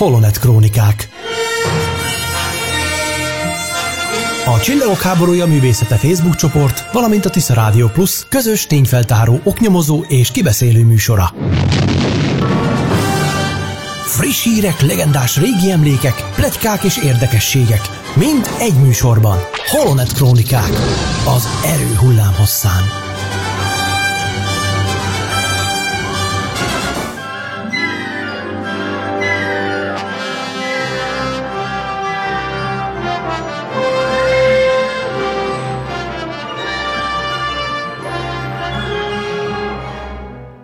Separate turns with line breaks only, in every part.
Holonet Krónikák. A Csillagok háborúja művészete Facebook csoport, valamint a Tisza Rádió Plus közös tényfeltáró, oknyomozó és kibeszélő műsora. Friss hírek, legendás régi emlékek, pletykák és érdekességek. Mind egy műsorban. Holonet Krónikák. Az erő hullám hosszán.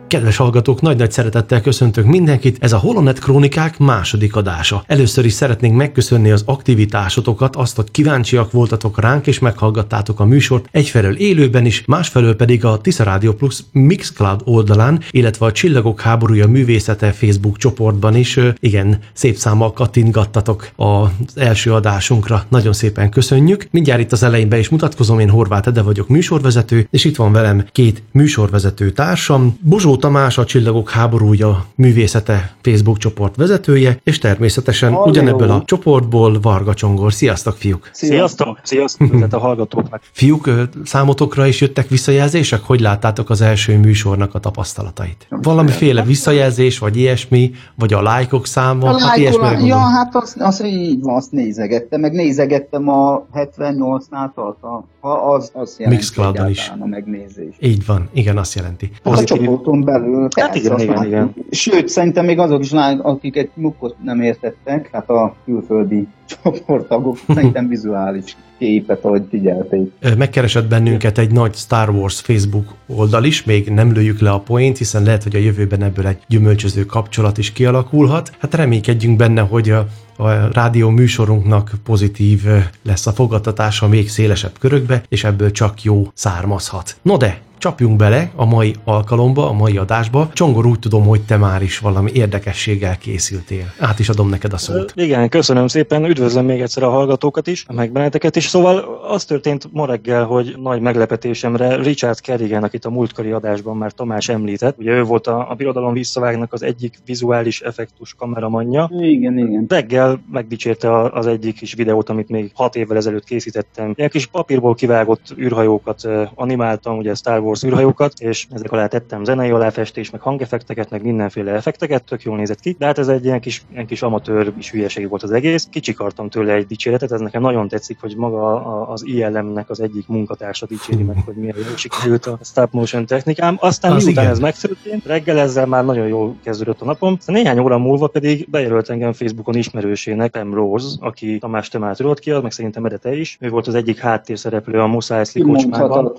Kedves hallgatók, nagy-nagy szeretettel köszöntök mindenkit, ez a Holonet Krónikák második adása. Először is szeretnénk megköszönni az aktivitásotokat, azt, hogy kíváncsiak voltatok ránk és meghallgattátok a műsort, egyfelől élőben is, másfelől pedig a Tisza Radio Plus Mixcloud oldalán, illetve a Csillagok háborúja művészete Facebook csoportban is, igen, szép számmal kattintgattatok az első adásunkra. Nagyon szépen köszönjük. Mindjárt itt az elején be is mutatkozom, én Horváth Ede vagyok műsorvezető, és itt van velem két műsorvezető társam, Bozsó Tamás, a Csillagok háborúja művészete Facebook csoport vezetője, és természetesen Halló. ugyanebből a csoportból Varga Csongor. Sziasztok, fiúk!
Sziasztok! Sziasztok! Tehát a hallgatóknak.
Fiúk, számotokra is jöttek visszajelzések? Hogy láttátok az első műsornak a tapasztalatait? Valamiféle visszajelzés, vagy ilyesmi, vagy a lájkok száma?
A hát ilyesmi. Ja, hát az, az így van, azt nézegettem, meg nézegettem a 78-nál tart, az, az jelenti is. a megnézés.
Így van, igen, azt jelenti.
Hát a csoporton belül. Hát persze, igen, igen, igen. Sőt, szerintem még azok is, akik egy mukkot nem értettek, hát a külföldi csoporttagok szerintem vizuális képet, ahogy figyelték.
Megkeresett bennünket egy nagy Star Wars Facebook oldal is, még nem lőjük le a poént, hiszen lehet, hogy a jövőben ebből egy gyümölcsöző kapcsolat is kialakulhat. Hát reménykedjünk benne, hogy a a rádió műsorunknak pozitív lesz a fogadtatása még szélesebb körökbe, és ebből csak jó származhat. No de, csapjunk bele a mai alkalomba, a mai adásba. Csongor, úgy tudom, hogy te már is valami érdekességgel készültél. Át is adom neked a szót.
Igen, köszönöm szépen, üdvözlöm még egyszer a hallgatókat is, meg benneteket is. Szóval az történt ma reggel, hogy nagy meglepetésemre Richard Kerrigan, akit a múltkori adásban már Tamás említett, ugye ő volt a, a Birodalom visszavágnak az egyik vizuális effektus kameramanja.
Igen, igen.
Reggel megdicsérte az egyik kis videót, amit még hat évvel ezelőtt készítettem. Ilyen kis papírból kivágott űrhajókat animáltam, ugye Star Wars űrhajókat, és ezek alá tettem zenei aláfestés, meg hangeffekteket, meg mindenféle effekteket, tök jól nézett ki, de hát ez egy ilyen kis, ilyen kis amatőr is hülyeség volt az egész. Kicsikartam tőle egy dicséretet, ez nekem nagyon tetszik, hogy maga az ILM-nek az egyik munkatársa dicséri meg, hogy milyen jól sikerült a stop motion technikám. Aztán az miután igen. ez megszületett, reggel ezzel már nagyon jól kezdődött a napom. Aztán néhány óra múlva pedig bejelölt engem Facebookon ismerősének, Pam Rose, aki Tamás Temát tudott ki, meg szerintem Edete is. Ő volt az egyik háttérszereplő a Eisley kocsmában.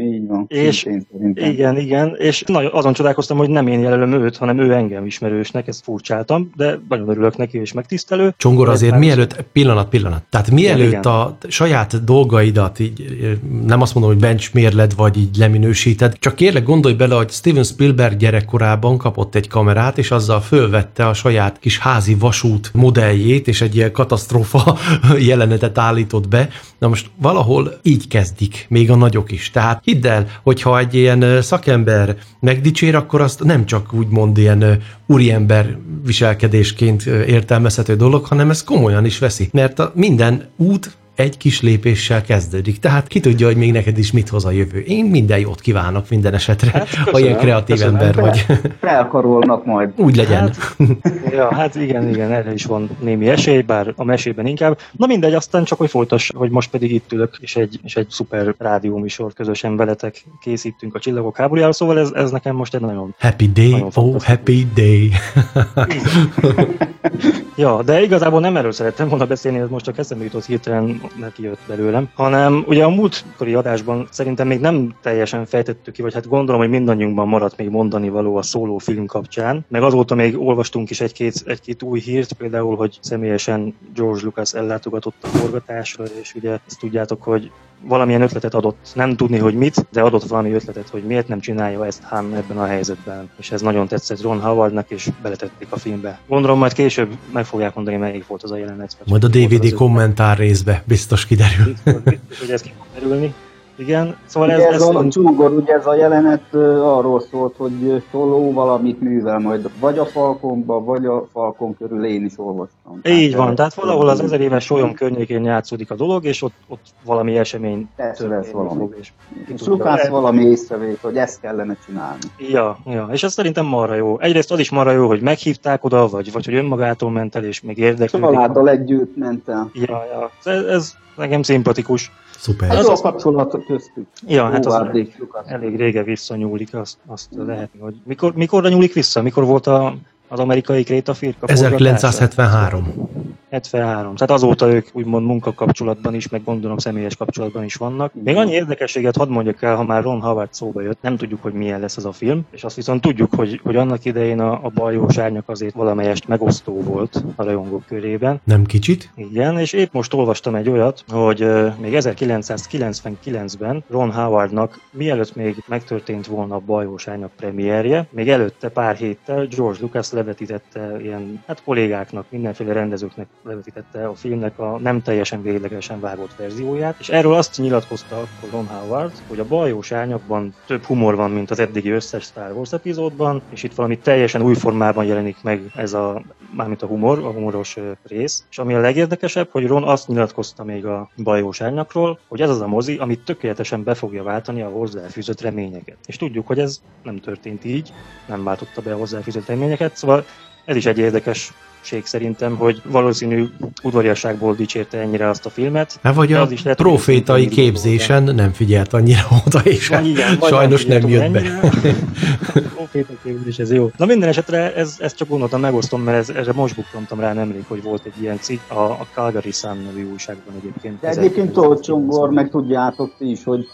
Így van.
És igen, igen, és nagyon azon csodálkoztam, hogy nem én jelölöm őt, hanem ő engem ismerősnek, ezt furcsáltam, de nagyon örülök neki és megtisztelő.
Csongor azért mielőtt, pillanat, pillanat, tehát mielőtt igen, a saját dolgaidat így, nem azt mondom, hogy benchmérled, vagy így leminősíted, csak kérlek gondolj bele, hogy Steven Spielberg gyerekkorában kapott egy kamerát, és azzal fölvette a saját kis házi vasút modelljét, és egy ilyen katasztrófa jelenetet állított be. Na most valahol így kezdik, még a nagyok is. Tehát hidd el, hogyha egy ilyen szakember megdicsér, akkor azt nem csak úgymond ilyen úriember viselkedésként értelmezhető dolog, hanem ez komolyan is veszi. Mert a minden út egy kis lépéssel kezdődik. Tehát ki tudja, hogy még neked is mit hoz a jövő. Én minden jót kívánok minden esetre, hát, köszönöm, ha ilyen kreatív köszönöm. ember vagy.
Felkarolnak majd.
Úgy legyen.
Hát, ja, hát igen, igen, erre is van némi esély, bár a mesében inkább. Na mindegy, aztán csak hogy folytas, hogy most pedig itt ülök, és egy, és egy szuper rádióműsor közösen veletek készítünk a Csillagok háborújára, szóval ez, ez nekem most egy nagyon
Happy day, nagyon oh happy day.
ja, de igazából nem erről szerettem volna beszélni, ez most csak eszembe jutott hirtelen neki jött belőlem, hanem ugye a múltkori adásban szerintem még nem teljesen fejtettük ki, vagy hát gondolom, hogy mindannyiunkban maradt még mondani való a szóló film kapcsán, meg azóta még olvastunk is egy-két, egy-két új hírt, például, hogy személyesen George Lucas ellátogatott a forgatásra, és ugye ezt tudjátok, hogy valamilyen ötletet adott, nem tudni, hogy mit, de adott valami ötletet, hogy miért nem csinálja ezt Han ebben a helyzetben. És ez nagyon tetszett Ron Howardnak, és beletették a filmbe. Gondolom majd később meg fogják mondani, melyik volt az a jelenet.
Majd a DVD kommentár részbe biztos kiderül.
Biztos, biztos, hogy ez ki fog derülni. Igen,
szóval ez, ez, ez a csúgor, ugye ez a jelenet uh, arról szólt, hogy Toló valamit művel majd vagy a Falkonba, vagy a Falkon körül én is olvastam.
Így tehát van, tehát valahol az ezer éves solyom környékén játszódik a dolog, és ott, ott valami esemény
történni valami. fog. És, és Lukács valami észrevét, hogy ezt kellene csinálni.
Ja, ja, és ez szerintem marra jó. Egyrészt az is marra jó, hogy meghívták oda, vagy, vagy hogy önmagától ment el, és még érdeklődik.
Családdal együtt ment el.
Ja, ja. Ez, ez nekem szimpatikus.
Szuper.
Hát az a kapcsolat köztük.
Ja, hát az elég rége visszanyúlik, azt, azt lehet, hogy mikor, mikorra nyúlik vissza? Mikor volt a, az amerikai krétafirka?
1973.
73. Tehát azóta ők úgymond munkakapcsolatban is, meg gondolom személyes kapcsolatban is vannak. Még annyi érdekességet hadd mondjak el, ha már Ron Howard szóba jött, nem tudjuk, hogy milyen lesz ez a film, és azt viszont tudjuk, hogy, hogy annak idején a, a bajós árnyak azért valamelyest megosztó volt a rajongók körében.
Nem kicsit?
Igen, és épp most olvastam egy olyat, hogy uh, még 1999-ben Ron Howardnak, mielőtt még megtörtént volna a bajós árnyak premierje, még előtte pár héttel George Lucas levetítette ilyen, hát kollégáknak, mindenféle rendezőknek levetítette a filmnek a nem teljesen véglegesen vágott verzióját, és erről azt nyilatkozta akkor Ron Howard, hogy a bajós árnyakban több humor van, mint az eddigi összes Star Wars epizódban, és itt valami teljesen új formában jelenik meg ez a, mármint a humor, a humoros rész. És ami a legérdekesebb, hogy Ron azt nyilatkozta még a bajós árnyakról, hogy ez az a mozi, amit tökéletesen be fogja váltani a hozzáfűzött reményeket. És tudjuk, hogy ez nem történt így, nem váltotta be a hozzáfűzött reményeket, szóval ez is egy érdekes szerintem, hogy valószínű udvariasságból dicsérte ennyire azt a filmet.
Hát vagy a az is lehet, profétai képzésen oda. nem figyelt annyira oda, és van, igen, sajnos nem, nem jött be.
profétai képzés, ez jó. Na minden esetre ez, ezt csak gondoltam, megosztom, mert ez, erre most bukkantam rá nemrég, hogy volt egy ilyen cikk a, a Calgary Sun nevű újságban egyébként.
De egyébként Tóth Csongor, meg tudjátok ti is, hogy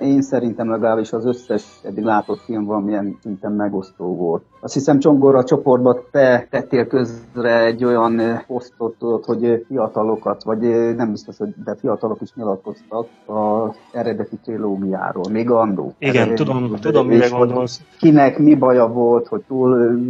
én szerintem legalábbis az összes eddig látott film valamilyen szinten megosztó volt. Azt hiszem Csongor a csoportban te tettél közre egy olyan posztot tudod, hogy fiatalokat, vagy nem biztos, hogy de fiatalok is nyilatkoztak az eredeti trilógiáról, még Andó.
Igen, eredeti, tudom, tudom, mire gondolsz.
Kinek mi baja volt, hogy túl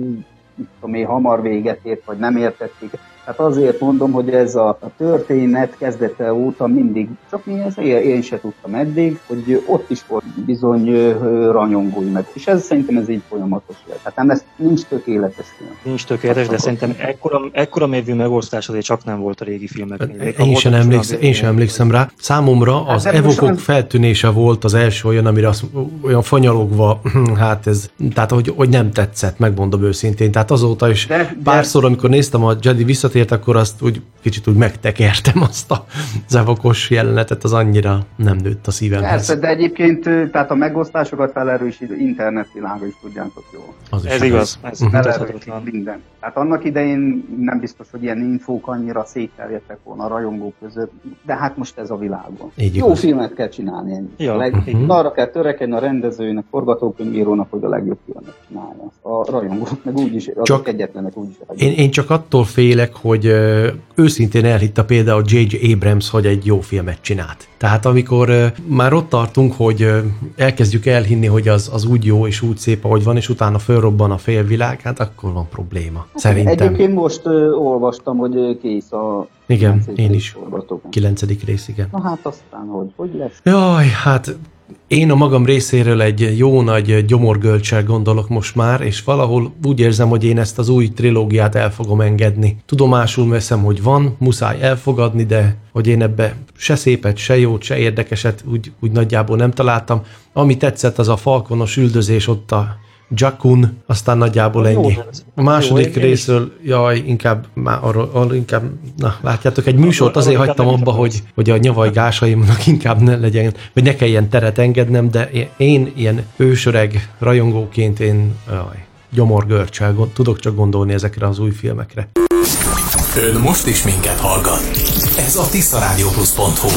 tudom én, hamar véget ért, vagy nem értették Hát azért mondom, hogy ez a, a történet kezdete óta mindig, csak mi ez, én, én se tudtam eddig, hogy ott is volt bizony ranyongói meg. És ez szerintem ez így folyamatos lesz. Hát nem, ez nincs tökéletes film.
Nincs tökéletes, de szerintem ekkora, ekkora mérvű megosztás azért csak nem volt a régi filmeknél.
Hát, én, sem emlékszem, én sem emlékszem rá. Számomra hát az hát evokok most... feltűnése volt az első olyan, amire az olyan fanyalogva, hát ez, tehát hogy, hogy nem tetszett, megmondom őszintén. Tehát azóta is de, de... párszor, amikor néztem a Jedi visszat visszatért, akkor azt úgy kicsit úgy megtekertem azt a zevokos jelenetet, az annyira nem nőtt a szívemhez.
Persze, de egyébként tehát a megosztásokat felerősít internetvilága is tudjátok jól.
Az is ez igaz, ez uh-huh.
minden. Tehát annak idején nem biztos, hogy ilyen infók annyira szétterjedtek volna a rajongók között, de hát most ez a világon. Így Jó igaz. filmet kell csinálni. Jó. Leg, uh-huh. Arra kell törekedni a rendezőnek, forgatókönyvírónak, hogy a legjobb filmet csinálja. A rajongók meg úgyis, csak egyetlenek úgyis.
Én, én csak attól félek, hogy őszintén elhitte például J.J. Abrams, hogy egy jó filmet csinált. Tehát amikor már ott tartunk, hogy elkezdjük elhinni, hogy az, az úgy jó és úgy szép, ahogy van, és utána fölrobban a félvilág, hát akkor van probléma. Hát Szerintem.
Egyébként most ö, olvastam, hogy kész a
igen, én is. Kilencedik rész, igen.
Na hát aztán, hogy, hogy lesz?
Jaj, hát én a magam részéről egy jó nagy gyomorgölcsel gondolok most már, és valahol úgy érzem, hogy én ezt az új trilógiát el fogom engedni. Tudomásul veszem, hogy van, muszáj elfogadni, de hogy én ebbe se szépet, se jót, se érdekeset úgy, úgy nagyjából nem találtam. Ami tetszett, az a falkonos üldözés ott a Jakun, aztán nagyjából ennyi. A második jó, részről, jaj, inkább, már arról, arról inkább, na, látjátok, egy műsort azért hagytam abba, hogy, hogy a nyavajgásaimnak inkább ne legyen, vagy ne kelljen teret engednem, de én ilyen ősöreg rajongóként én, jaj, gyomorgörcsel tudok csak gondolni ezekre az új filmekre.
Ön most is minket hallgat. Ez a tiszarádióplusz.hu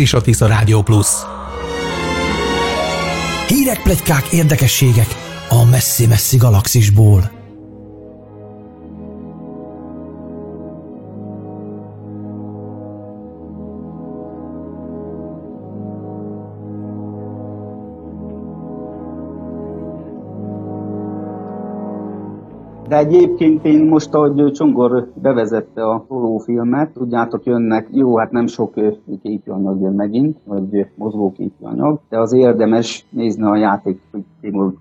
is a Tisza Rádió Plus. Hírek, plegykák, érdekességek a messzi-messzi galaxisból.
De egyébként én most, ahogy Csongor bevezette a filmet, tudjátok, jönnek, jó, hát nem sok képanyag jön megint, vagy mozgóképanyag, de az érdemes nézni a játék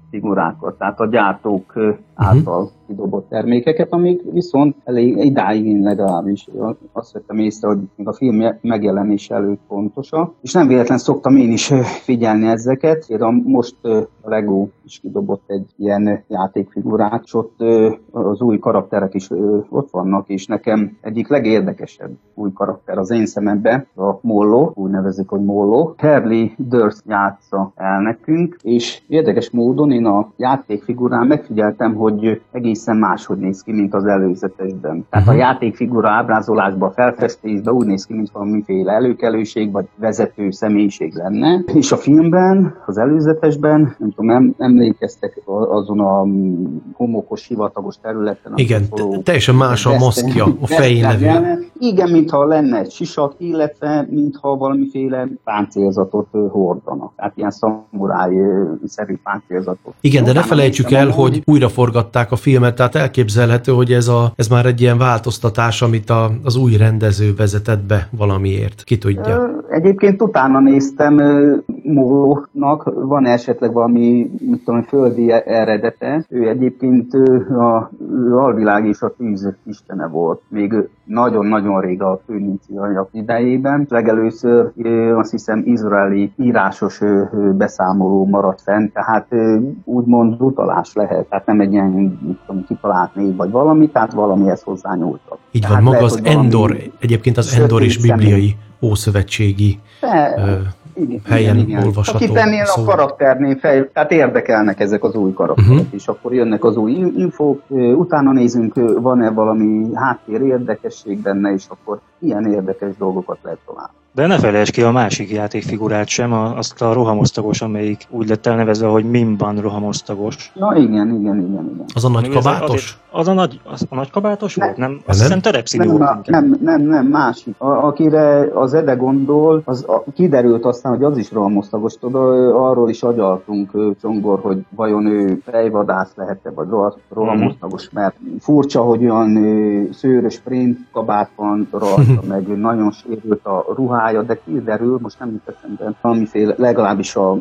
figurákat, tehát a gyártók által uh-huh. Kidobott termékeket, amik viszont elég idáig én legalábbis azt vettem észre, hogy még a film megjelenése előtt fontosak, és nem véletlen szoktam én is figyelni ezeket, például most a Lego is kidobott egy ilyen játékfigurát, és ott az új karakterek is ott vannak, és nekem egyik legérdekesebb új karakter az én szememben, a Mollo, úgy nevezik, hogy Mollo. Harley Durst játsza el nekünk, és érdekes módon én a játékfigurán megfigyeltem, hogy egészen máshogy néz ki, mint az előzetesben. Tehát uh-huh. a mhm. játékfigura ábrázolásban, felfestésben úgy néz ki, mint valamiféle előkelőség, vagy vezető személyiség lenne. És a filmben, az előzetesben, nem tudom, em, emlékeztek azon a homokos, hivatagos területen.
Igen, teljesen más a maszkja, a fején levő.
Igen, mintha lenne egy sisak, illetve mintha valamiféle páncélzatot hordanak. Tehát ilyen szamuráj-szerű páncélzatot.
Igen, de ne felejtsük el, hogy újra forgatták a filmet, tehát elképzelhető, hogy ez, a, ez már egy ilyen változtatás, amit a, az új rendező vezetett be valamiért. Ki tudja?
Egyébként utána néztem, Mólónak van esetleg valami, mit tudom, földi eredete. Ő egyébként a alvilág és a tűz istene volt. Még nagyon-nagyon rég a főninciaiak idejében. Legelőször azt hiszem izraeli írásos beszámoló maradt fent, tehát úgymond utalás lehet, tehát nem egy ilyen mit tudom, kitalált név vagy valami, tehát valamihez hozzányúltak.
Így van, tehát maga lehet, az Endor, egyébként az Endor is bibliai ószövetségi igen, helyen igen, igen. olvasható.
Aki ennél szóval. a karakternél fel, tehát érdekelnek ezek az új karakterek, uh-huh. és akkor jönnek az új infók, utána nézünk, van-e valami háttér érdekesség benne, és akkor ilyen érdekes dolgokat lehet találni.
De ne felejtsd ki a másik játékfigurát sem, azt a rohamosztagos, amelyik úgy lett elnevezve, hogy Mimban rohamosztagos.
Na igen, igen, igen. igen.
Az a nagy kabátos?
Az, az, a nagy, az a nagy kabátos nem. volt? Nem? Azt hiszem Terepszíni
nem, volt. Nem, nem, nem, másik. A, akire az Ede gondol, az a, kiderült aztán, hogy az is rohamosztagos. Tudod, arról is agyaltunk Csongor, hogy vajon ő fejvadász lehet-e, vagy rohamosztagos, mert furcsa, hogy olyan szőrös print kabát van rajta, meg nagyon sérült a ruhája, pálya, de kiderül, most nem jut eszembe, valamiféle, legalábbis a,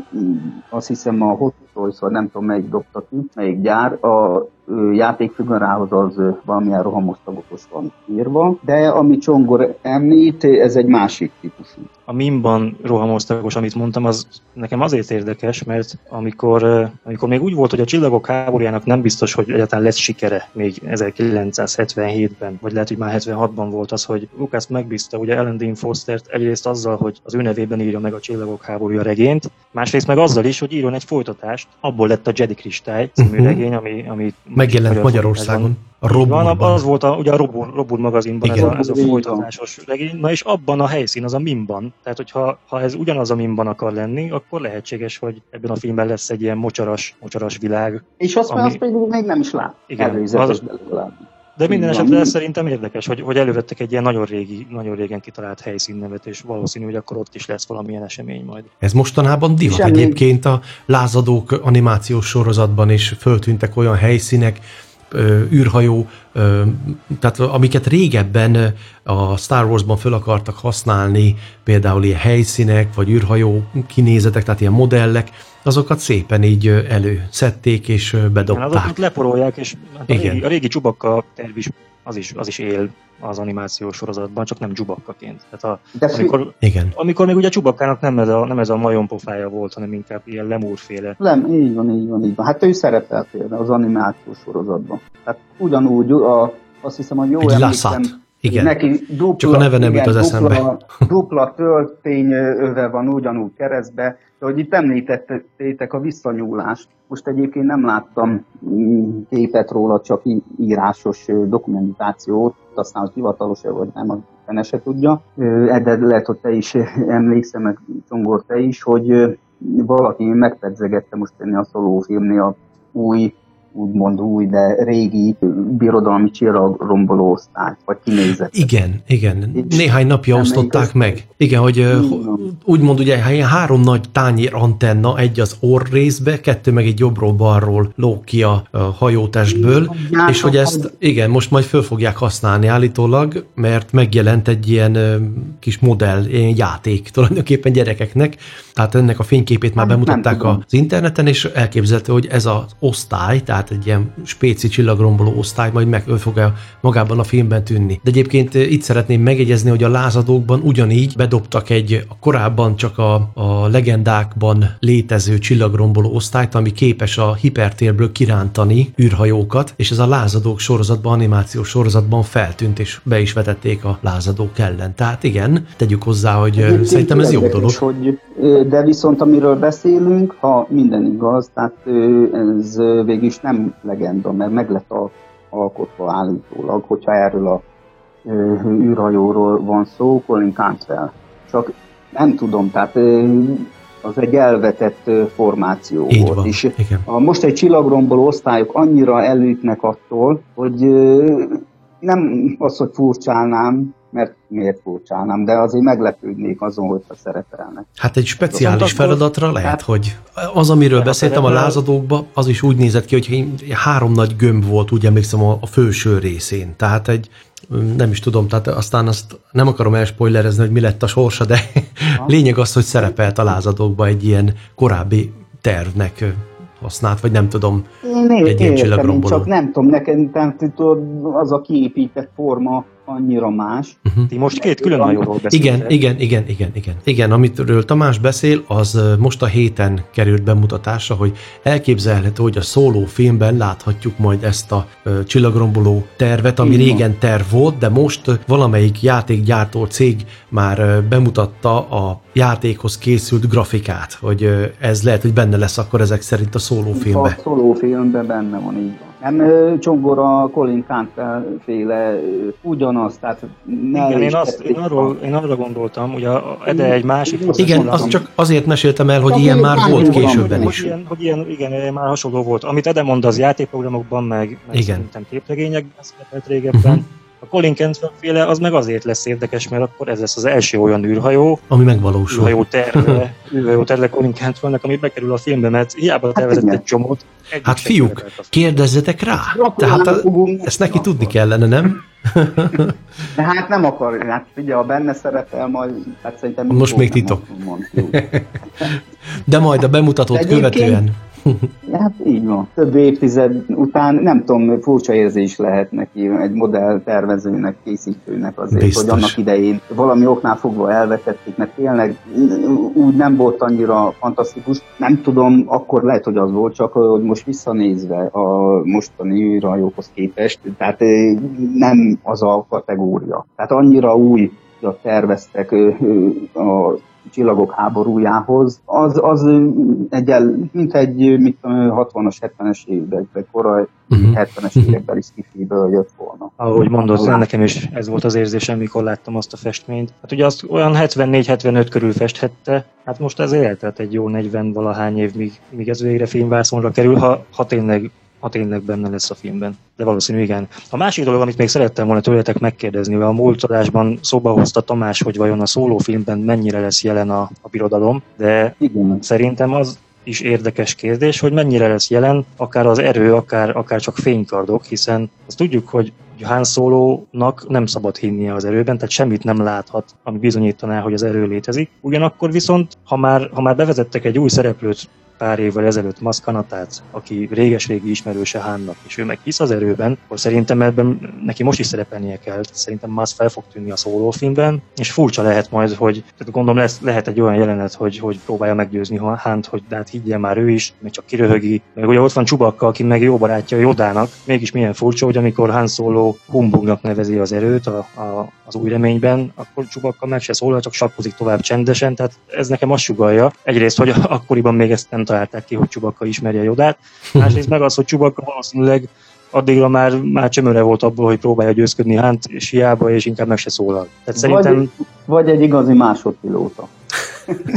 azt hiszem a Hot Toys, vagy nem tudom melyik dobta ki, melyik gyár, a játékfigurához az valamilyen rohamosztagotos van írva, de ami Csongor említ, ez egy másik típusú.
A mimban rohamosztagos, amit mondtam, az nekem azért érdekes, mert amikor, amikor még úgy volt, hogy a csillagok háborújának nem biztos, hogy egyáltalán lesz sikere még 1977-ben, vagy lehet, hogy már 76-ban volt az, hogy Lucas megbízta ugye Ellen Dean Fostert egyrészt azzal, hogy az ő nevében írja meg a csillagok háborúja regényt, másrészt meg azzal is, hogy írjon egy folytatást. Abból lett a Jedi Kristály című uh-huh. regény, ami, ami
Megjelent Magyarországon.
A Robburban. Van, az volt a, ugye a Robur, Robur magazinban ez a, ez a folytatásos regény. Na és abban a helyszín az a Mimban. Tehát, hogyha ha ez ugyanaz a Mimban akar lenni, akkor lehetséges, hogy ebben a filmben lesz egy ilyen mocsaras, mocsaras világ.
És azt, ami... azt pedig még nem is lát. Igen, az,
de minden esetre ez szerintem érdekes, hogy, hogy elővettek egy ilyen nagyon régi, nagyon régen kitalált helyszínnevet, és valószínű, hogy akkor ott is lesz valamilyen esemény majd.
Ez mostanában divat Semmi. egyébként a lázadók animációs sorozatban is föltűntek olyan helyszínek, űrhajó, tehát amiket régebben a Star Wars-ban föl akartak használni, például ilyen helyszínek, vagy űrhajó kinézetek, tehát ilyen modellek, azokat szépen így előszedték és bedobták.
Igen, azokat leporolják, és hát a, Igen. Régi, a régi csubakka terv is az, is, az is él az animációs sorozatban, csak nem csubakkaként. Tehát a, De amikor, Igen. amikor még ugye csubakkának nem ez a, nem ez a majonpofája volt, hanem inkább ilyen lemúrféle.
Nem, így van, így van, így van. Hát ő szerepelt például az animációs sorozatban. Tehát ugyanúgy, a, azt hiszem, hogy jó
Egy emlékszem, Igen.
Neki dupla,
Csak a neve nem jut az
dupla,
eszembe.
Dupla töltény öve van ugyanúgy keresztbe, de hogy itt említettétek a visszanyúlást. Most egyébként nem láttam mm, képet róla, csak írásos dokumentációt, aztán hogy hivatalos-e vagy nem, fene se tudja. De lehet, hogy te is emlékszel, meg Csongor te is, hogy valaki megpedzegette most enni a szolófilmnél a új úgymond új, de régi birodalmi csillagromboló osztály, vagy kinézet.
Igen, igen. Néhány napja osztották meg. Igen, hogy úgymond ugye ilyen három nagy tányér antenna, egy az orr részbe, kettő meg egy jobbról-balról lóg ki a hajótestből, és hogy ezt, igen, most majd föl fogják használni állítólag, mert megjelent egy ilyen kis modell, ilyen játék tulajdonképpen gyerekeknek, tehát ennek a fényképét már bemutatták az interneten, és elképzelhető, hogy ez az osztály, tehát tehát egy ilyen spéci csillagromboló osztály majd meg fog magában a filmben tűnni. De egyébként eh, itt szeretném megjegyezni, hogy a lázadókban ugyanígy bedobtak egy a korábban csak a, a legendákban létező csillagromboló osztályt, ami képes a hipertérből kirántani űrhajókat, és ez a lázadók sorozatban, animációs sorozatban feltűnt, és be is vetették a lázadók ellen. Tehát igen, tegyük hozzá, hogy Egyébként szerintem ez jó dolog.
Hogy, de viszont amiről beszélünk, ha minden igaz, tehát ez végül is nem legenda, mert meg lett alkotva állítólag, hogyha erről a űrhajóról van szó, Colin Cantwell. Csak nem tudom, tehát az egy elvetett formáció
Így
volt.
Van,
és
igen.
A, most egy csillagromboló osztályok annyira elütnek attól, hogy nem az, hogy furcsálnám, mert miért furcsálnám, de azért meglepődnék azon, hogyha szerepelnek.
Hát egy speciális feladatra lehet, hát, hogy az, amiről beszéltem a lázadókban, az is úgy nézett ki, hogy három nagy gömb volt, úgy emlékszem, a, a főső részén. Tehát egy, nem is tudom, tehát aztán azt nem akarom elspoilerezni, hogy mi lett a sorsa, de lényeg az, hogy szerepelt a lázadókban egy ilyen korábbi tervnek használt, vagy nem tudom,
én egy ilyen csillagromboló. Csak nem tudom, nekem tudod, az a kiépített forma annyira más.
Uh-huh. Ti most két külön hajóról
beszéltek. Igen, igen, igen, igen, igen. Igen, amitről Tamás beszél, az most a héten került bemutatásra, hogy elképzelhető, hogy a szóló filmben láthatjuk majd ezt a csillagromboló tervet, ami Igen. régen terv volt, de most valamelyik játékgyártó cég már bemutatta a játékhoz készült grafikát, hogy ez lehet, hogy benne lesz akkor ezek szerint a szóló filmben.
A szóló filmben benne van, így van. Nem Csongora Colin Campbell féle ugyanaz, tehát
Igen, én, azt, én, arról, én arra gondoltam, hogy a, Ede egy másik...
Igen, azt csak azért meséltem el, hogy csak ilyen már volt későbben is. Hogy ilyen,
hogy ilyen, igen, már hasonló volt. Amit Ede mond, az játékprogramokban, meg, meg igen. szerintem képregényekben szerepelt régebben. Uh-huh a Colin Cantwell féle az meg azért lesz érdekes, mert akkor ez lesz az első olyan űrhajó,
ami megvalósul.
űrhajó terve, űrhajó terve Colin Cantwellnek, ami bekerül a filmbe, mert hiába hát tervezett egy csomót.
Hát fiúk, kérdezzetek rá! Tehát a, ezt neki tudni kellene, nem?
De hát nem akar, hát figyelj, ha benne szerepel, majd hát szerintem...
Most még titok. De majd a bemutatót követően
Hát így van. Több évtized után, nem tudom, furcsa érzés lehet neki egy modell tervezőnek, készítőnek azért, Biztos. hogy annak idején valami oknál fogva elvetették, mert tényleg úgy nem volt annyira fantasztikus. Nem tudom, akkor lehet, hogy az volt, csak hogy most visszanézve a mostani űrhajókhoz képest, tehát nem az a kategória. Tehát annyira új terveztek a csillagok háborújához, az, az egy, mint egy mit tudom, 60-as, 70-es években, korai uh-huh. 70-es években is kifiből jött volna.
Ahogy mondod, uh nekem is ez volt az érzésem, mikor láttam azt a festményt. Hát ugye azt olyan 74-75 körül festhette, hát most ez eltelt egy jó 40 valahány év, míg, míg ez végre filmvászonra kerül, ha, ha tényleg ha tényleg benne lesz a filmben. De valószínű igen. A másik dolog, amit még szerettem volna tőletek megkérdezni, hogy a múlt adásban szóba hozta Tamás, hogy vajon a szólófilmben mennyire lesz jelen a, a birodalom, de igen. szerintem az is érdekes kérdés, hogy mennyire lesz jelen akár az erő, akár, akár csak fénykardok, hiszen azt tudjuk, hogy Han Solo-nak nem szabad hinnie az erőben, tehát semmit nem láthat, ami bizonyítaná, hogy az erő létezik. Ugyanakkor viszont, ha már, ha már bevezettek egy új szereplőt pár évvel ezelőtt Maskanatát, aki réges-régi ismerőse Hánnak, és ő meg hisz az erőben, akkor szerintem ebben neki most is szerepelnie kell. Szerintem Mas fel fog tűnni a szólófilmben, és furcsa lehet majd, hogy tehát gondolom lesz, lehet egy olyan jelenet, hogy, hogy próbálja meggyőzni Hánt, hogy de hát higgyen már ő is, még csak kiröhögi. Meg ugye ott van Csubakka, aki meg jó barátja Jodának. Mégis milyen furcsa, hogy amikor Han Solo humbugnak nevezi az erőt a, a, az új reményben, akkor Csubakka meg se szólal, csak sakkozik tovább csendesen. Tehát ez nekem azt sugalja. Egyrészt, hogy akkoriban még ezt nem találták ki, hogy Csubakka ismerje Jodát. Másrészt meg az, hogy Csubakka valószínűleg addigra már, már csömöre volt abból, hogy próbálja győzködni Hánt, és hiába, és inkább meg se szólal. Tehát szerintem...
Vagy, vagy egy igazi másodpilóta.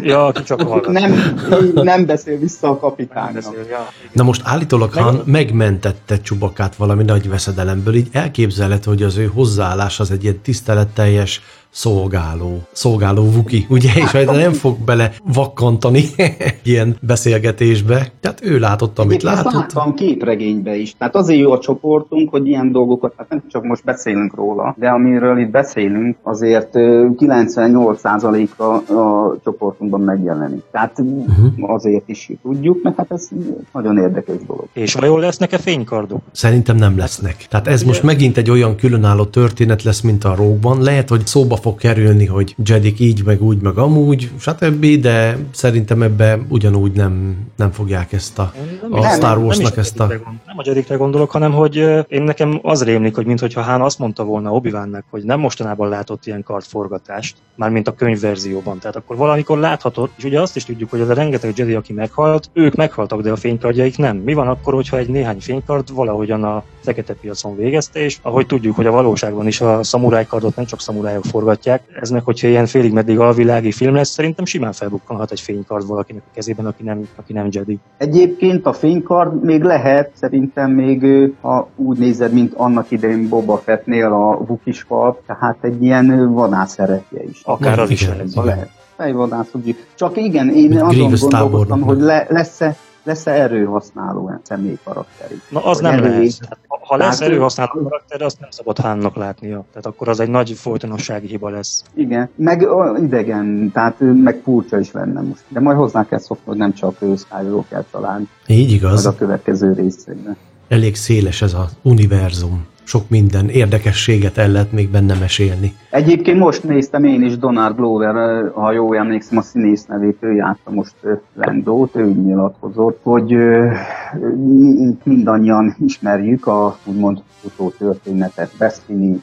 ja, aki csak hallgat.
Nem, nem beszél vissza a kapitánynak. ja.
Na most állítólag Han Meg... megmentette Csubakát valami nagy veszedelemből, így elképzelhető, hogy az ő hozzáállás az egy ilyen tiszteletteljes, szolgáló, szolgáló vuki, ugye, és majd nem fog bele vakkantani egy ilyen beszélgetésbe. Tehát ő látott, amit Egyébként látott.
láttam képregénybe is. Tehát azért jó a csoportunk, hogy ilyen dolgokat, hát nem csak most beszélünk róla, de amiről itt beszélünk, azért 98%-a a csoportunkban megjelenik. Tehát uh-huh. azért is tudjuk, mert hát ez nagyon érdekes dolog.
És vajon lesznek-e fénykardok?
Szerintem nem lesznek. Tehát ez Ugye? most megint egy olyan különálló történet lesz, mint a Rókban. Lehet, hogy szóba fog kerülni, hogy Jedik így, meg úgy, meg amúgy, stb., de szerintem ebbe ugyanúgy nem, nem fogják ezt a, nem, a Star Warsnak ezt a...
Nem a Jedikre gondolok, hanem hogy én nekem az rémlik, hogy mintha Hán azt mondta volna obi hogy nem mostanában látott ilyen kartforgatást, mármint a könyvverzióban. Tehát akkor valamikor láthatott, és ugye azt is tudjuk, hogy az a rengeteg Jedi, aki meghalt, ők meghaltak, de a fénykardjaik nem. Mi van akkor, hogyha egy néhány fénykard valahogyan a fekete piacon végezte, és ahogy tudjuk, hogy a valóságban is a szamurájkardot nem csak szamurájok forgatják, forgatják. Ez meg, hogyha ilyen félig meddig alvilági film lesz, szerintem simán felbukkanhat egy fénykard valakinek a kezében, aki nem, aki nem Jedi.
Egyébként a fénykard még lehet, szerintem még, ha úgy nézed, mint annak idején Boba Fettnél a Vukis kard, tehát egy ilyen vadászeretje is.
Akár az is lehet.
lehet. Fejvadász, Csak igen, én azon gondolkodtam, hogy le, lesz-e lesz-e erőhasználó személy karakteri?
Na az nem erő, lehet. Hát, ha lesz Tehát, erőhasználó karakter, azt nem szabad Hánnak látnia. Tehát akkor az egy nagy folytonossági hiba lesz.
Igen, meg idegen, tehát meg furcsa is lenne most. De majd hozzá kell szokni, hogy nem csak kell találni.
Így igaz. Az
a következő részében.
Elég széles ez az univerzum sok minden érdekességet el lehet még benne mesélni.
Egyébként most néztem én is Donald Glover, ha jól emlékszem a színész nevét, ő járta most Lendót, ő nyilatkozott, hogy mindannyian ismerjük a úgymond futó történetet Beszkini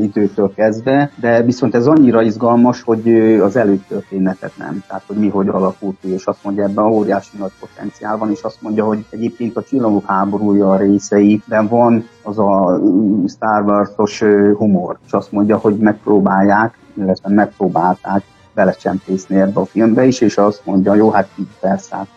időtől kezdve, de viszont ez annyira izgalmas, hogy az előtörténetet nem, tehát hogy mi hogy alakult ki, és azt mondja, ebben óriási nagy potenciál van, és azt mondja, hogy egyébként a csillagok háborúja a részeiben van az a Star Wars-os humor, és azt mondja, hogy megpróbálják, illetve megpróbálták belecsempészni ebbe a filmbe is, és azt mondja, jó, hát így persze, hát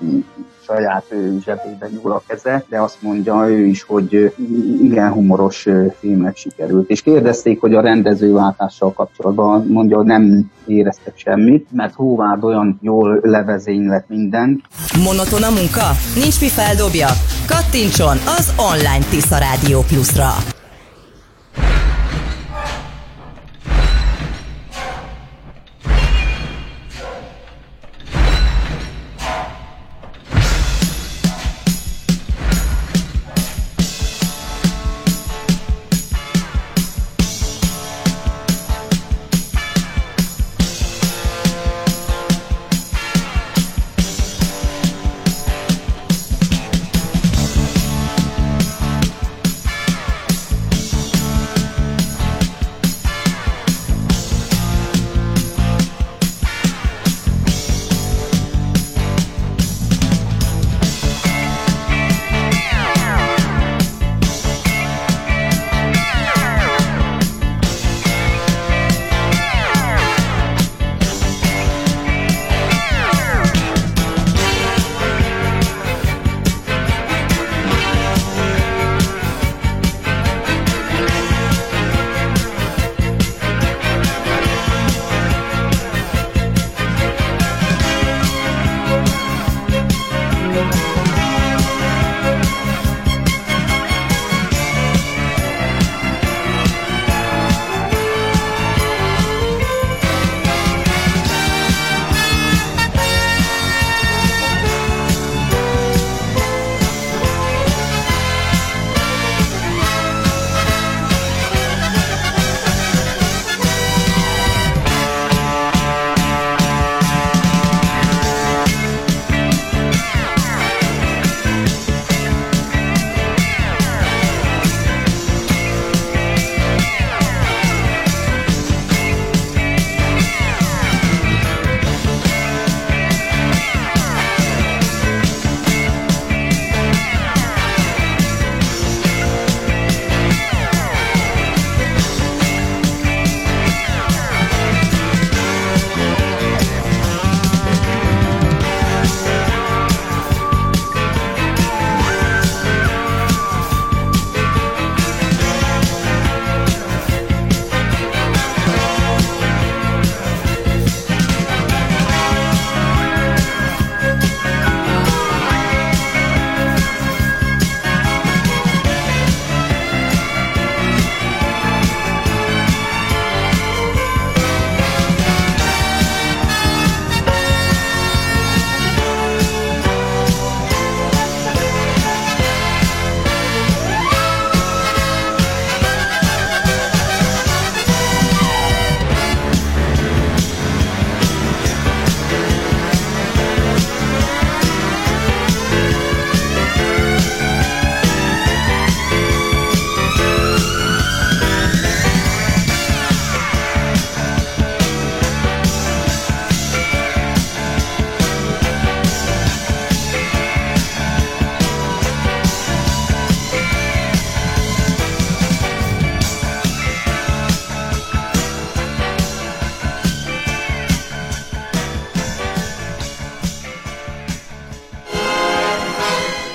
saját zsebében nyúl a keze, de azt mondja ő is, hogy igen humoros filmnek sikerült. És kérdezték, hogy a rendezőváltással kapcsolatban mondja, hogy nem éreztek semmit, mert Hóvárd olyan jól levezény lett minden.
Monoton a munka? Nincs mi feldobja? Kattintson az online Tisza Rádió Plus-ra.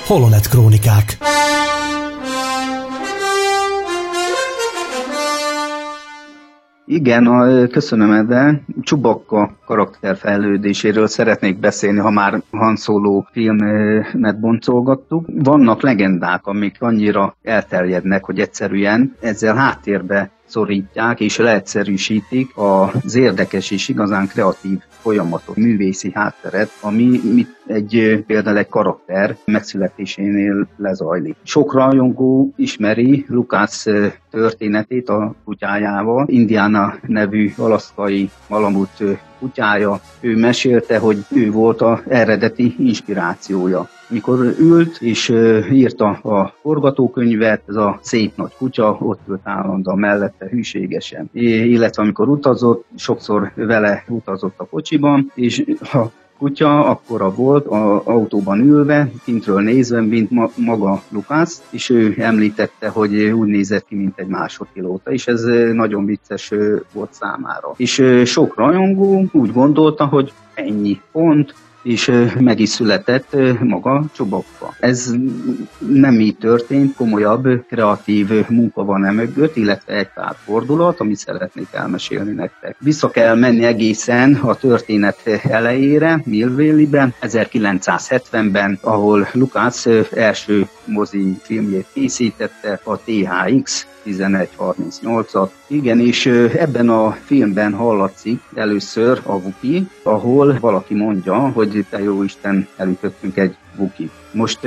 Holonet Krónikák
Igen, köszönöm Ede. Csubakka karakterfejlődéséről szeretnék beszélni, ha már Han Solo filmet boncolgattuk. Vannak legendák, amik annyira elterjednek, hogy egyszerűen ezzel háttérbe szorítják és leegyszerűsítik az érdekes és igazán kreatív folyamatot, művészi hátteret, ami mit egy például egy karakter megszületésénél lezajlik. Sok rajongó ismeri Lukács történetét a kutyájával. Indiana nevű alaszkai malamut kutyája, ő mesélte, hogy ő volt a eredeti inspirációja. Mikor ült és írta a forgatókönyvet, ez a szép nagy kutya ott ült állandóan mellette hűségesen. Illetve amikor utazott, sokszor vele utazott a kocsiban, és ha kutya akkora volt, a autóban ülve, kintről nézve, mint ma, maga Lukász, és ő említette, hogy úgy nézett ki, mint egy másodpilóta, és ez nagyon vicces volt számára. És sok rajongó úgy gondolta, hogy ennyi pont, és meg is született maga Csobakka. Ez nem így történt, komolyabb, kreatív munka van e mögött, illetve egy pár fordulat, amit szeretnék elmesélni nektek. Vissza kell menni egészen a történet elejére, Millville-ben, 1970-ben, ahol Lukács első mozi filmjét készítette, a THX 1138-at. Igen, és ebben a filmben hallatszik először a Vuki, ahol valaki mondja, hogy te jó Isten, elütöttünk egy Vuki. Most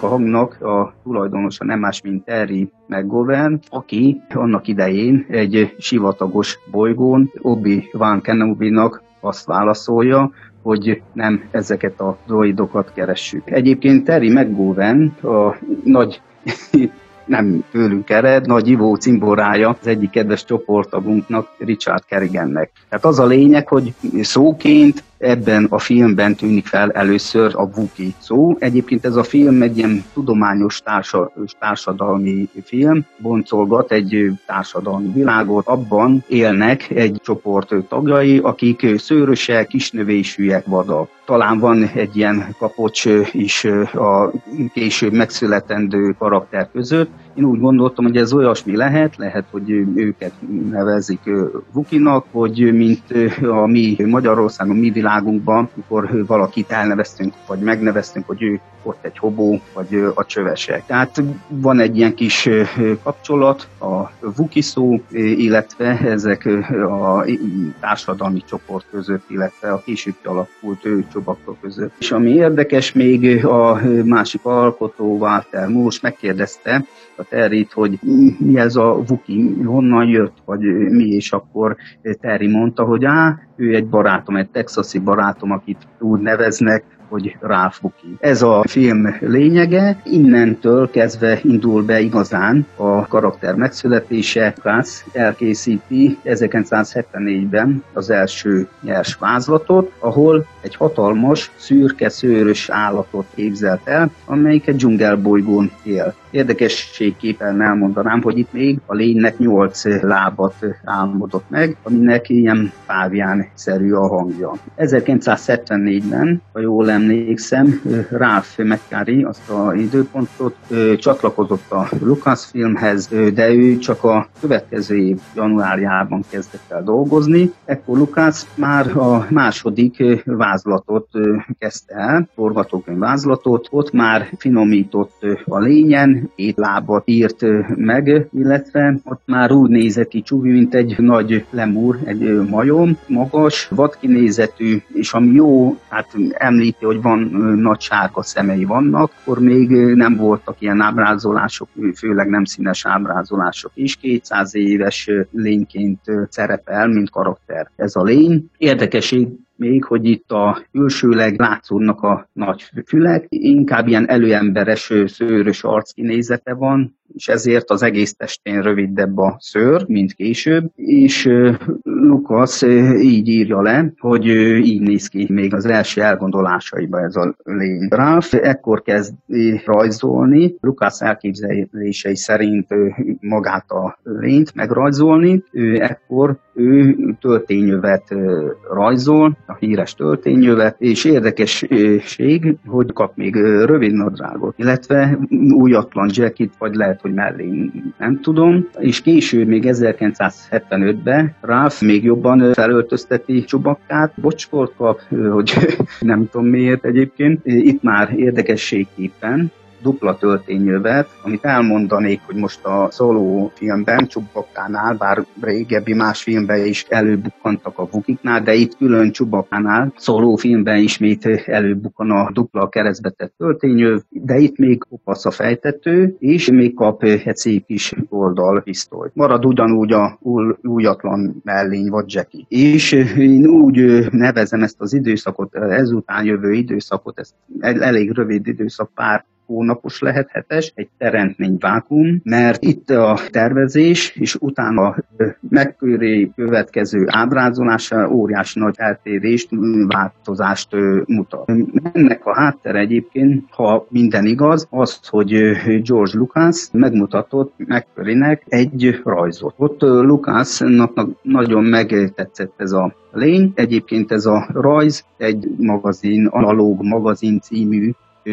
a hangnak a tulajdonosa nem más, mint Terry McGovern, aki annak idején egy sivatagos bolygón Obi-Wan Kenobi-nak azt válaszolja, hogy nem ezeket a droidokat keressük. Egyébként Terry McGowan, a nagy nem tőlünk ered, nagy ivó cimborája az egyik kedves csoporttagunknak, Richard Kerrigannek. Tehát az a lényeg, hogy szóként ebben a filmben tűnik fel először a Vuki szó. Egyébként ez a film egy ilyen tudományos társa, társadalmi film, boncolgat egy társadalmi világot. Abban élnek egy csoport tagjai, akik szőrösek, kisnövésűek, vadak. Talán van egy ilyen kapocs is a később megszületendő karakter között. Én úgy gondoltam, hogy ez olyasmi lehet, lehet, hogy őket nevezik Vukinak, hogy mint a mi Magyarországon, mi világunkban, mikor valakit elneveztünk, vagy megneveztünk, hogy ő ott egy hobó, vagy a csövesek. Tehát van egy ilyen kis kapcsolat a Vuki szó, illetve ezek a társadalmi csoport között, illetve a később alakult csoportok között. És ami érdekes, még a másik alkotó, Walter Moore megkérdezte a Territ, hogy mi ez a Vuki, honnan jött, vagy mi, és akkor Terry mondta, hogy á, ő egy barátom, egy texasi barátom, akit úgy neveznek, hogy Ralph Buki. Ez a film lényege, innentől kezdve indul be igazán a karakter megszületése. Kász elkészíti 1974-ben az első nyers vázlatot, ahol egy hatalmas, szürke, szőrös állatot képzelt el, amelyik egy dzsungelbolygón él. Érdekességképpen elmondanám, hogy itt még a lénynek nyolc lábat álmodott meg, aminek ilyen pávián-szerű a hangja. 1974-ben, ha jól emlékszem, Ralph McCary azt a időpontot csatlakozott a Lucasfilmhez, de ő csak a következő év januárjában kezdett el dolgozni. Ekkor Lucas már a második vázlatot kezdte el, forgatókönyv vázlatot, ott már finomított a lényen, két lábat írt meg, illetve ott már úgy nézett ki Csubi, mint egy nagy lemúr, egy majom, magas, vadkinézetű, és ami jó, hát említi, hogy van nagy sárga szemei vannak, akkor még nem voltak ilyen ábrázolások, főleg nem színes ábrázolások is. 200 éves lényként szerepel, mint karakter ez a lény. Érdekesség még, hogy itt a külsőleg látszódnak a nagy fülek, inkább ilyen előemberes, szőrös arckinézete van, és ezért az egész testén rövidebb a szőr, mint később, és Lukasz így írja le, hogy így néz ki még az első elgondolásaiba ez a lény. Ralph ekkor kezd rajzolni, Lukasz elképzelései szerint magát a lényt megrajzolni, ő ekkor ő töltényövet rajzol, a híres töltényövet, és érdekesség, hogy kap még rövid nadrágot, illetve újatlan jacket, vagy lehet, hogy mellé nem tudom, és később még 1975-ben Ralph még jobban felöltözteti Csubakkát, bocskort kap, hogy nem tudom miért egyébként. Itt már érdekességképpen dupla töltényövet, amit elmondanék, hogy most a Szoló filmben, Csubakkánál, bár régebbi más filmben is előbukkantak a Vukiknál, de itt külön Csubakkánál, Szoló filmben ismét előbukkan a dupla keresztbetett töltényöv, de itt még kopasz a fejtető, és még kap egy kis oldal pisztolyt. Marad ugyanúgy a újatlan mellény vagy Jackie. És én úgy nevezem ezt az időszakot, ezután jövő időszakot, ezt elég rövid időszak, pár hónapos lehet hetes, egy teremtmény vákum, mert itt a tervezés és utána megköré következő ábrázolása óriási nagy eltérést, változást mutat. Ennek a hátter egyébként, ha minden igaz, az, hogy George Lucas megmutatott megkörének egy rajzot. Ott Lucasnak nagyon megtetszett ez a lény. Egyébként ez a rajz egy magazin, analóg magazin című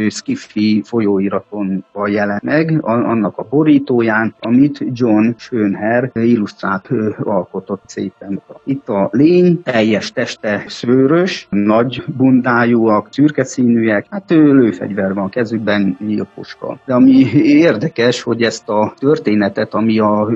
Skiffy folyóiraton jelent meg, annak a borítóján, amit John Schönher illusztrált alkotott szépen. Itt a lény teljes teste szőrös, nagy bundájúak, szürke színűek, hát lőfegyver van kezükben, nyílpuska. De ami érdekes, hogy ezt a történetet, ami a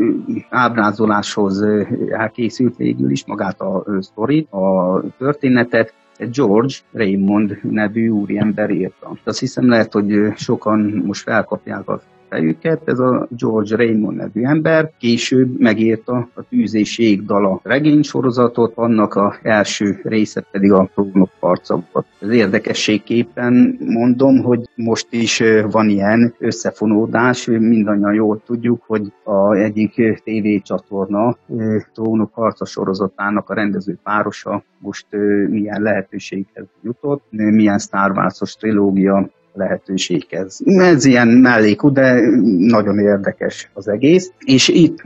ábrázoláshoz elkészült végül is, magát a sztorit, a történetet, George Raymond nevű úriember írta. Azt hiszem lehet, hogy sokan most felkapják a fejüket. Ez a George Raymond nevű ember később megírta a Tűz és dala regénysorozatot, annak a első része pedig a trónok harca volt. Az érdekességképpen mondom, hogy most is van ilyen összefonódás, mindannyian jól tudjuk, hogy a egyik tévécsatorna trónok harca sorozatának a rendező párosa most milyen lehetőséghez jutott, milyen Star Wars-os trilógia lehetőséghez. Ez ilyen mellékú, de nagyon érdekes az egész. És itt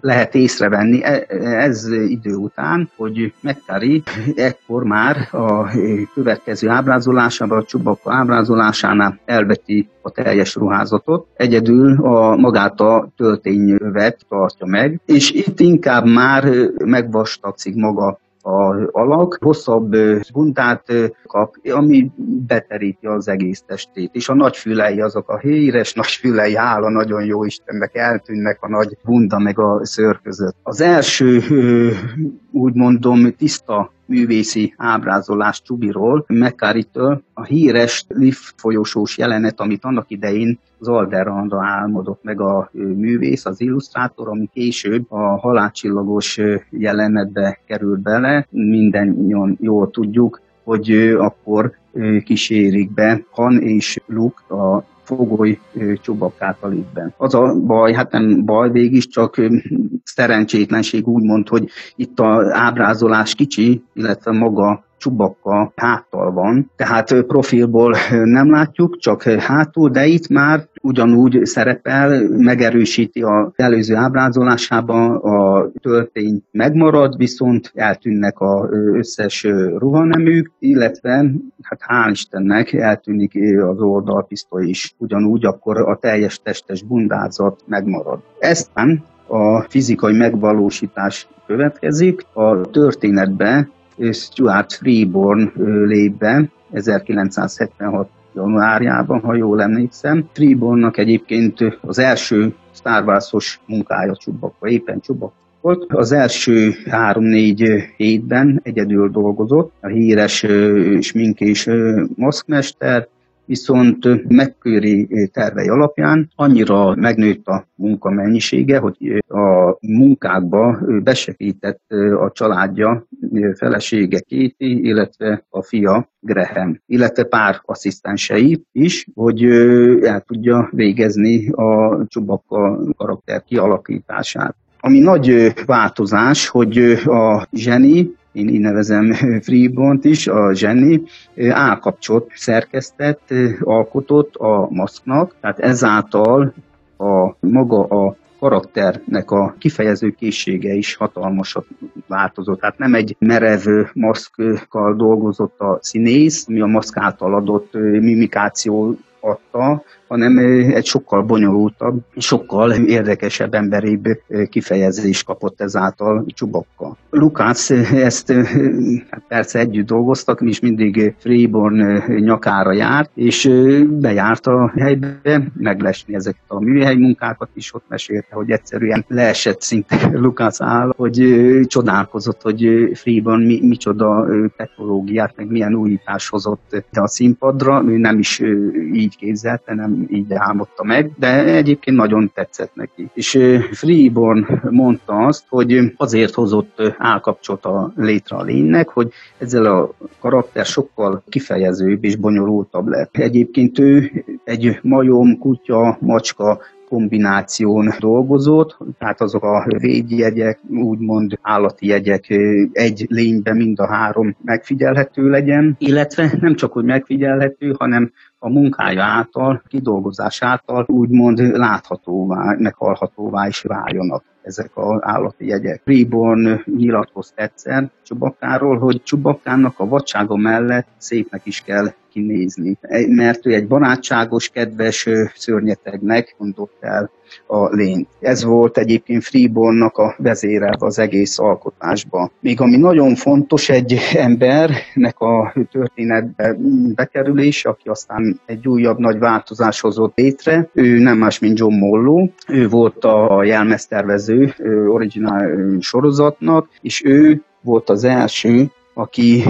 lehet észrevenni e, ez idő után, hogy McCarry ekkor már a következő ábrázolásában, a Csubakka ábrázolásánál elveti a teljes ruházatot, egyedül a magát a töltényövet tartja meg, és itt inkább már megvastagszik maga a alak, hosszabb bundát kap, ami beteríti az egész testét. És a nagyfülei azok a híres nagyfülei, hála nagyon jó Istennek eltűnnek a nagy bunda meg a szőr között. Az első, úgy mondom, tiszta művészi ábrázolás Csubiról, McCarry-től a híres lift folyosós jelenet, amit annak idején az Alderandra álmodott meg a művész, az illusztrátor, ami később a halálcsillagos jelenetbe került bele. Minden jól tudjuk, hogy akkor kísérik be Han és Luke a fogoly csobakát a liftben. Az a baj, hát nem baj végig, csak szerencsétlenség úgymond, hogy itt az ábrázolás kicsi, illetve maga csubakka háttal van, tehát profilból nem látjuk, csak hátul, de itt már ugyanúgy szerepel, megerősíti a előző ábrázolásában, a töltény megmarad, viszont eltűnnek az összes ruhaneműk, illetve hát hál' Istennek eltűnik az oldalpisztoly is. Ugyanúgy akkor a teljes testes bundázat megmarad. Eztán a fizikai megvalósítás következik. A történetbe Stuart Freeborn lép be 1976 januárjában, ha jól emlékszem. Freebornnak egyébként az első Star Wars-os munkája Csubakba, éppen Csubak volt. Az első három-négy hétben egyedül dolgozott, a híres sminkés maszkmester, viszont megköri tervei alapján annyira megnőtt a munka mennyisége, hogy a munkákba besegített a családja felesége Kéti, illetve a fia Graham, illetve pár asszisztensei is, hogy el tudja végezni a Csubakka karakter kialakítását. Ami nagy változás, hogy a zseni én így nevezem Freebont is, a zseni, állkapcsot szerkesztett, alkotott a maszknak, tehát ezáltal a maga a karakternek a kifejező készsége is hatalmasat változott. Tehát nem egy merevő maszkkal dolgozott a színész, ami a maszk által adott mimikáció adta, hanem egy sokkal bonyolultabb, sokkal érdekesebb, emberibb kifejezés kapott ezáltal Csubakka. Lukács ezt hát persze együtt dolgoztak, mi is mindig Freeborn nyakára járt, és bejárt a helybe meglesni ezeket a műhely munkákat is, ott mesélte, hogy egyszerűen leesett szinte Lukács áll, hogy csodálkozott, hogy Freeborn mi, micsoda technológiát, meg milyen újítás hozott a színpadra, ő nem is így képzelte, nem így álmodta meg, de egyébként nagyon tetszett neki. És Freeborn mondta azt, hogy azért hozott állkapcsot a létre a lénynek, hogy ezzel a karakter sokkal kifejezőbb és bonyolultabb lett. Egyébként ő egy majom, kutya, macska kombináción dolgozott, tehát azok a védjegyek, úgymond állati jegyek egy lényben mind a három megfigyelhető legyen, illetve nem csak, hogy megfigyelhető, hanem a munkája által, kidolgozás által úgymond láthatóvá, meghallhatóvá is váljonak ezek az állati jegyek. Reborn nyilatkozt egyszer Csubakáról, hogy Csubakának a vadsága mellett szépnek is kell kinézni, mert ő egy barátságos, kedves szörnyetegnek mondott el a lényt. Ez volt egyébként Freebornnak a vezére az egész alkotásba. Még ami nagyon fontos egy embernek a történetbe bekerülés, aki aztán egy újabb nagy változás hozott létre, ő nem más, mint John Mollo, ő volt a jelmeztervező originál sorozatnak, és ő volt az első, aki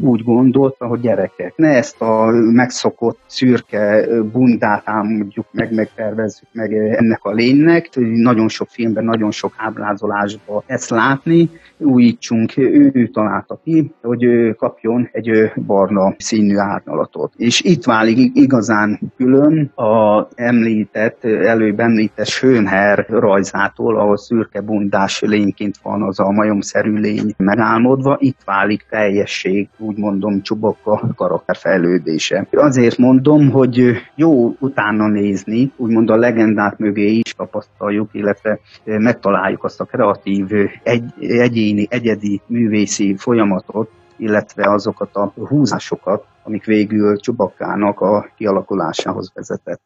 úgy gondolta, hogy gyerekek, ne ezt a megszokott szürke bundát álmodjuk meg, megtervezzük meg ennek a lénynek. Nagyon sok filmben, nagyon sok ábrázolásban ezt látni, újítsunk, ő, ő találta ki, hogy kapjon egy barna színű árnyalatot. És itt válik igazán külön a említett, előbb említett Schönherr rajzától, ahol szürke bundás lényként van az a majomszerű lény megálmodva, itt válik teljesség, úgy mondom, Csubakka karakterfejlődése. Azért mondom, hogy jó utána nézni, úgymond a legendák mögé is tapasztaljuk, illetve megtaláljuk azt a kreatív, egy, egyéni, egyedi művészi folyamatot, illetve azokat a húzásokat, amik végül Csubakkának a kialakulásához vezetett.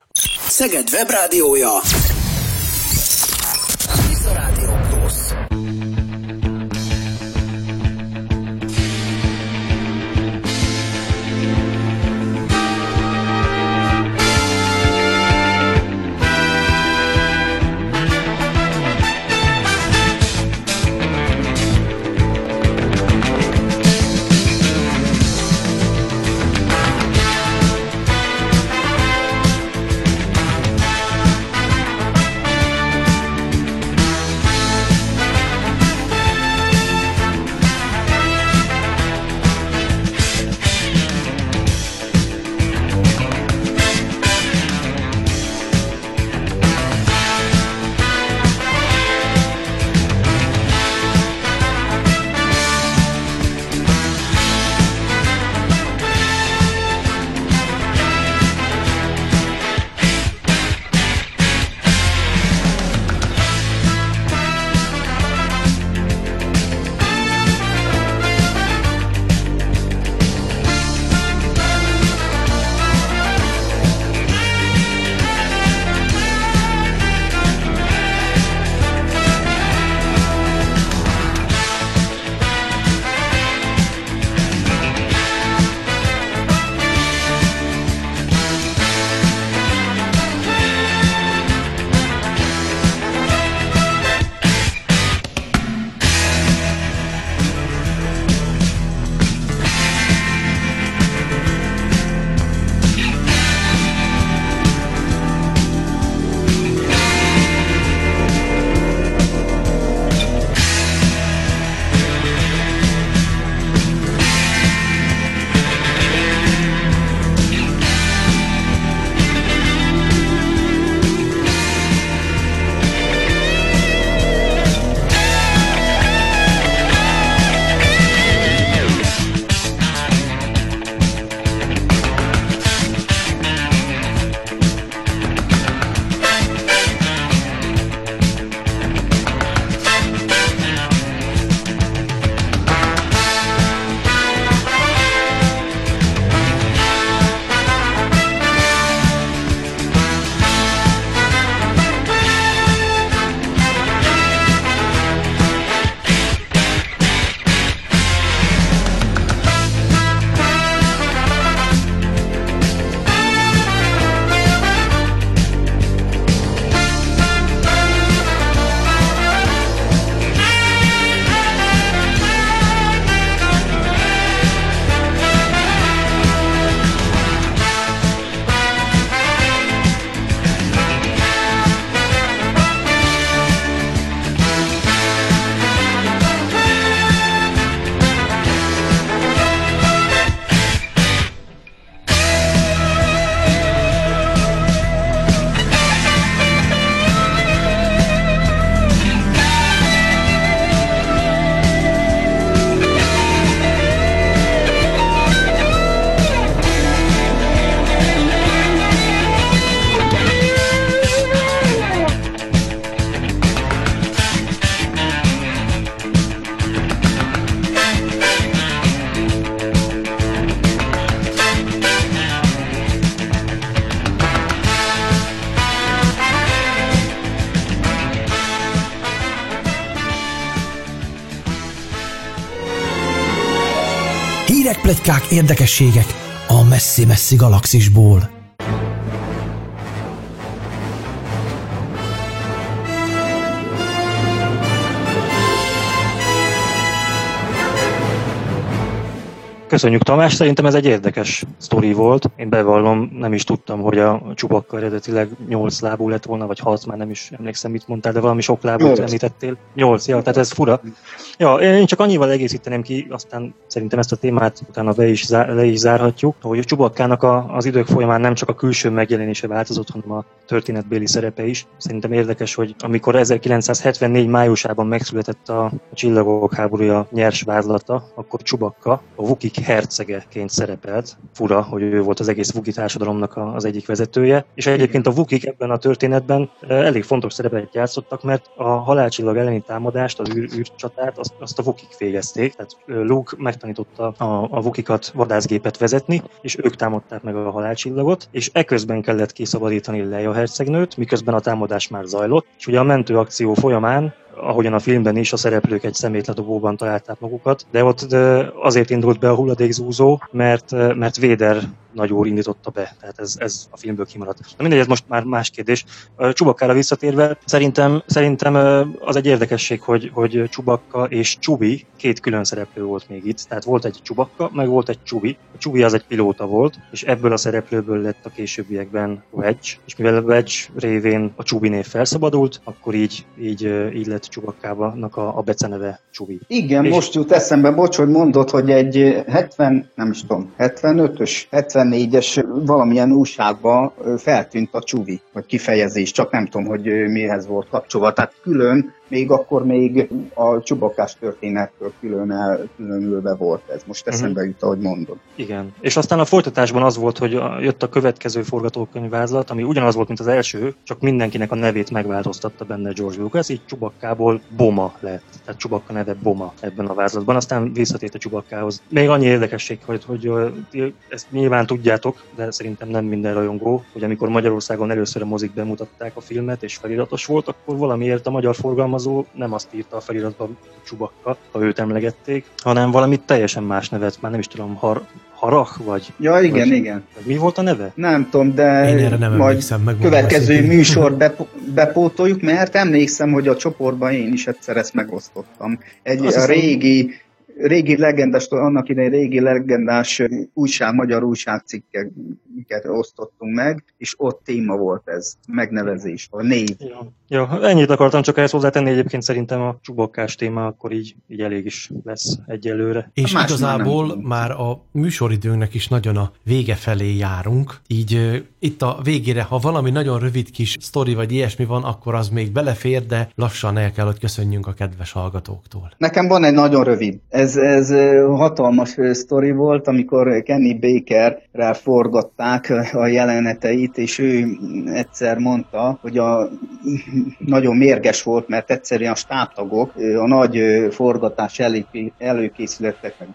Szeged Webrádiója Rádió
Pletykák, érdekességek a messzi-messzi galaxisból.
Köszönjük Tamás, szerintem ez egy érdekes sztori volt. Én bevallom, nem is tudtam, hogy a csubakka eredetileg 8 lábú lett volna, vagy 6, már nem is emlékszem, mit mondtál, de valami sok lábút említettél. 8, ja, tehát ez fura. Ja, én csak annyival egészíteném ki, aztán szerintem ezt a témát utána be is, zár, le is zárhatjuk, hogy a csubakkának a, az idők folyamán nem csak a külső megjelenése változott, hanem a történetbéli szerepe is. Szerintem érdekes, hogy amikor 1974 májusában megszületett a, a Csillagok háborúja nyers vázlata, akkor Csubakka, a Vukik hercegeként szerepelt. Fura, hogy ő volt az egész Vuki társadalomnak az egyik vezetője. És egyébként a Vukik ebben a történetben elég fontos szerepet játszottak, mert a halálcsillag elleni támadást, az űr, űrcsatát, azt, azt a Vukik végezték. Tehát Luke megtanította a, a Vukikat vadászgépet vezetni, és ők támadták meg a halálcsillagot, és eközben kellett kiszabadítani Leia hercegnőt, miközben a támadás már zajlott. És ugye a mentőakció folyamán ahogyan a filmben is a szereplők egy szemétledobóban találták magukat, de ott azért indult be a hulladékzúzó, mert, mert Véder nagyúr indította be, tehát ez, ez a filmből kimaradt. Na mindegy, ez most már más kérdés. Csubakkára visszatérve, szerintem, szerintem az egy érdekesség, hogy, hogy Csubakka és Csubi két külön szereplő volt még itt. Tehát volt egy Csubakka, meg volt egy Csubi. A Csubi az egy pilóta volt, és ebből a szereplőből lett a későbbiekben Wedge, és mivel Wedge révén a Csubi név felszabadult, akkor így, így, így lett Csubakkának a, a beceneve Csubi.
Igen, és... most jut eszembe, bocs, hogy mondod, hogy egy 70, nem is tudom, 75-ös, 74-es valamilyen újságban feltűnt a Csubi, vagy kifejezés, csak nem tudom, hogy mihez volt kapcsolva. Tehát külön még akkor még a csubakás történettől külön el, különülve volt ez. Most mhm. eszembe jut, ahogy mondod.
Igen. És aztán a folytatásban az volt, hogy jött a következő forgatókönyvvázlat, ami ugyanaz volt, mint az első, csak mindenkinek a nevét megváltoztatta benne George Lucas, így Csubakkából Boma lett. Tehát Csubakka neve Boma ebben a vázlatban. Aztán visszatért a Csubakkához. Még annyi érdekesség, hogy, hogy ezt nyilván tudjátok, de szerintem nem minden rajongó, hogy amikor Magyarországon először a mozik bemutatták a filmet, és feliratos volt, akkor valamiért a magyar forgalmazó alkalmazó nem azt írta a feliratban Csubakka, ha őt emlegették, hanem valamit teljesen más nevet, már nem is tudom, har, Harach, vagy?
Ja, igen,
vagy,
igen.
Vagy mi volt a neve?
Nem tudom, de
Én erre nem
majd meg következő műsor bep- bepótoljuk, mert emlékszem, hogy a csoportban én is egyszer ezt megosztottam. Egy a régi régi legendás, annak idején régi legendás újság, magyar újságcikkeket osztottunk meg, és ott téma volt ez, megnevezés, a név.
Ja, ja, ennyit akartam csak ehhez hozzátenni, egyébként szerintem a csubokkás téma akkor így, így elég is lesz egyelőre.
És Más igazából már, már a műsoridőnknek is nagyon a vége felé járunk, így uh, itt a végére, ha valami nagyon rövid kis sztori vagy ilyesmi van, akkor az még belefér, de lassan el kell, hogy köszönjünk a kedves hallgatóktól.
Nekem van egy nagyon rövid. Ez ez, hatalmas sztori volt, amikor Kenny Bakerrel forgatták a jeleneteit, és ő egyszer mondta, hogy a, nagyon mérges volt, mert egyszerűen a stábtagok a nagy forgatás előkészületek, meg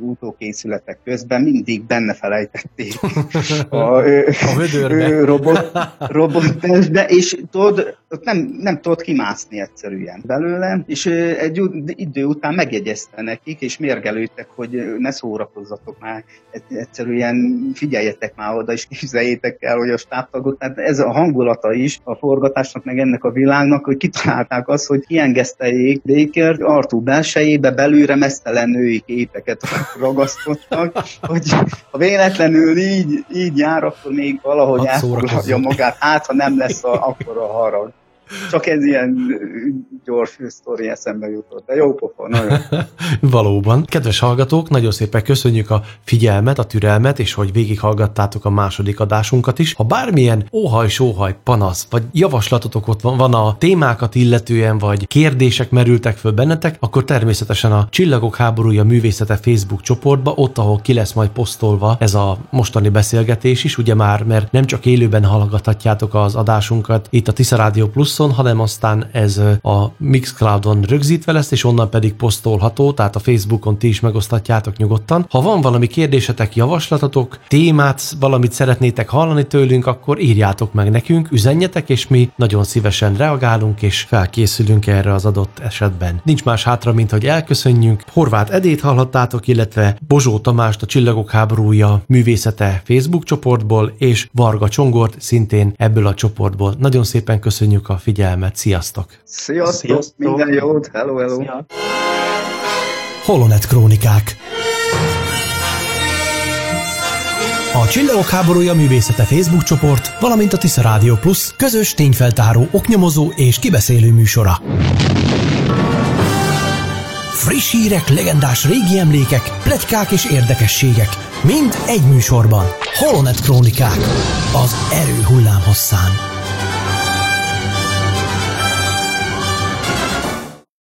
utókészületek közben mindig benne felejtették
a, a
robot, robot de és tudod, nem, nem tudod kimászni egyszerűen belőle, és egy idő után megjegyezte nekik, és mérgelődtek, hogy ne szórakozzatok már, egyszerűen figyeljetek már oda, és képzeljétek el, hogy a stábtagot, tehát ez a hangulata is a forgatásnak, meg ennek a világnak, hogy kitalálták azt, hogy kiengeszteljék Baker Artú belsejébe belülre mesztelen női képeket ragasztottak, hogy ha véletlenül így, így jár, akkor még valahogy elfoglalja magát, hát ha nem lesz a, akkor a harag. Csak ez ilyen gyors sztori eszembe jutott, de jó pofa, nagyon.
Valóban. Kedves hallgatók, nagyon szépen köszönjük a figyelmet, a türelmet, és hogy végighallgattátok a második adásunkat is. Ha bármilyen óhaj, sóhaj, panasz, vagy javaslatotok ott van, van a témákat illetően, vagy kérdések merültek föl bennetek, akkor természetesen a Csillagok háborúja művészete Facebook csoportba, ott, ahol ki lesz majd posztolva ez a mostani beszélgetés is, ugye már, mert nem csak élőben hallgathatjátok az adásunkat itt a Tisza Rádió Plus iTunes-on, hanem aztán ez a Mixcloud-on rögzítve lesz, és onnan pedig posztolható, tehát a Facebookon ti is megosztatjátok nyugodtan. Ha van valami kérdésetek, javaslatotok, témát, valamit szeretnétek hallani tőlünk, akkor írjátok meg nekünk, üzenjetek, és mi nagyon szívesen reagálunk, és felkészülünk erre az adott esetben. Nincs más hátra, mint hogy elköszönjünk. Horváth Edét hallhattátok, illetve Bozsó Tamást a Csillagok háborúja művészete Facebook csoportból, és Varga Csongort szintén ebből a csoportból. Nagyon szépen köszönjük a figyelmet, sziasztok!
Sziasztok! Sziasztok. Minden jót! Hello, hello! Szia.
Holonet Krónikák A Csillagok háborúja művészete Facebook csoport, valamint a Tisza Rádió Plus közös tényfeltáró, oknyomozó és kibeszélő műsora. Friss hírek, legendás régi emlékek, pletykák és érdekességek. Mind egy műsorban. Holonet Krónikák. Az erő hullámhosszán.